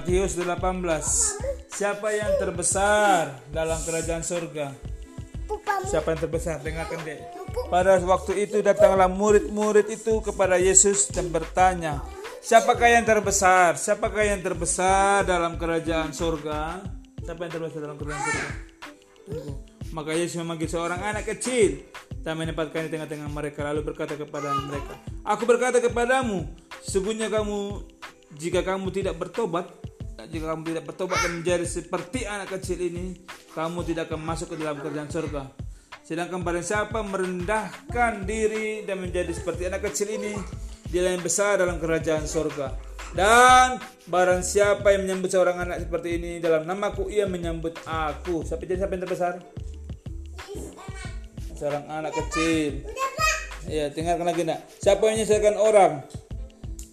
Matius 18 Siapa yang terbesar dalam kerajaan surga? Siapa yang terbesar? Dengarkan deh. Pada waktu itu datanglah murid-murid itu kepada Yesus dan bertanya, Siapakah yang terbesar? Siapakah yang terbesar dalam kerajaan surga? Siapa yang terbesar dalam kerajaan surga? Maka Yesus memanggil seorang anak kecil dan menempatkan di tengah-tengah mereka lalu berkata kepada mereka, Aku berkata kepadamu, sesungguhnya kamu jika kamu tidak bertobat, jika kamu tidak bertobat dan menjadi seperti anak kecil ini, kamu tidak akan masuk ke dalam kerajaan surga. Sedangkan barang siapa merendahkan diri dan menjadi seperti anak kecil ini, dia yang besar dalam kerajaan surga. Dan barang siapa yang menyambut seorang anak seperti ini dalam namaku, ia menyambut aku. Siapa jadi siapa yang terbesar? Seorang anak kecil. Ya, dengarkan lagi nak. Siapa yang menyelesaikan orang?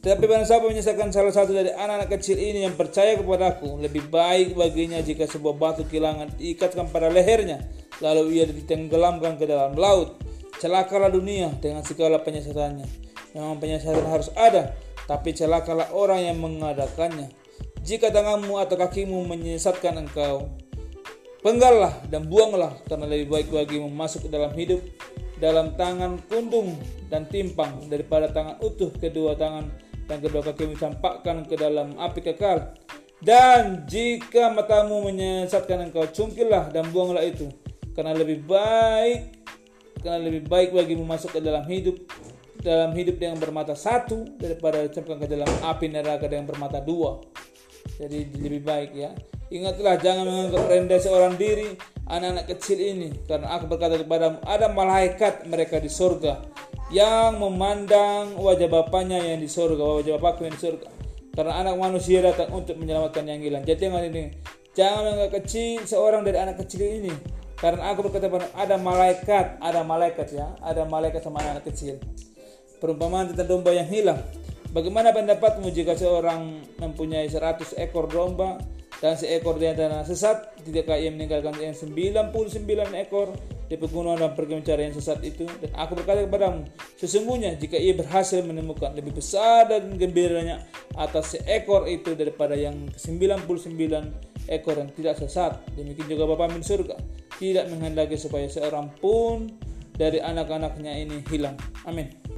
Tetapi barang siapa menyelesaikan salah satu dari anak-anak kecil ini yang percaya kepadaku, lebih baik baginya jika sebuah batu kilangan diikatkan pada lehernya, lalu ia ditenggelamkan ke dalam laut. Celakalah dunia dengan segala penyesatannya. Memang penyesatan harus ada, tapi celakalah orang yang mengadakannya. Jika tanganmu atau kakimu menyesatkan engkau, penggallah dan buanglah karena lebih baik bagimu masuk ke dalam hidup dalam tangan kundung dan timpang daripada tangan utuh kedua tangan dan kedua kaki mencampakkan ke dalam api kekal. Dan jika matamu menyesatkan engkau, cungkillah dan buanglah itu. Karena lebih baik, karena lebih baik bagimu masuk ke dalam hidup dalam hidup dengan bermata satu daripada dicampakkan ke dalam api neraka dengan bermata dua. Jadi lebih baik ya. Ingatlah jangan menganggap rendah seorang diri anak-anak kecil ini karena aku berkata kepadamu ada malaikat mereka di surga yang memandang wajah bapaknya yang di surga wajah bapakku yang di surga. Karena anak manusia datang untuk menyelamatkan yang hilang. Jadi jangan ini. Jangan menganggap kecil seorang dari anak kecil ini. Karena aku berkata kepada ada malaikat ada malaikat ya. Ada malaikat sama anak kecil. Perumpamaan tentang domba yang hilang. Bagaimana pendapatmu jika seorang mempunyai 100 ekor domba dan seekor di antara sesat? Tidakkah ia meninggalkan yang 99 ekor di pegunungan dan pergi mencari yang sesat itu dan aku berkata kepadamu sesungguhnya jika ia berhasil menemukan lebih besar dan gembiranya atas seekor itu daripada yang 99 ekor yang tidak sesat demikian juga Bapa min surga tidak menghendaki supaya seorang pun dari anak-anaknya ini hilang. Amin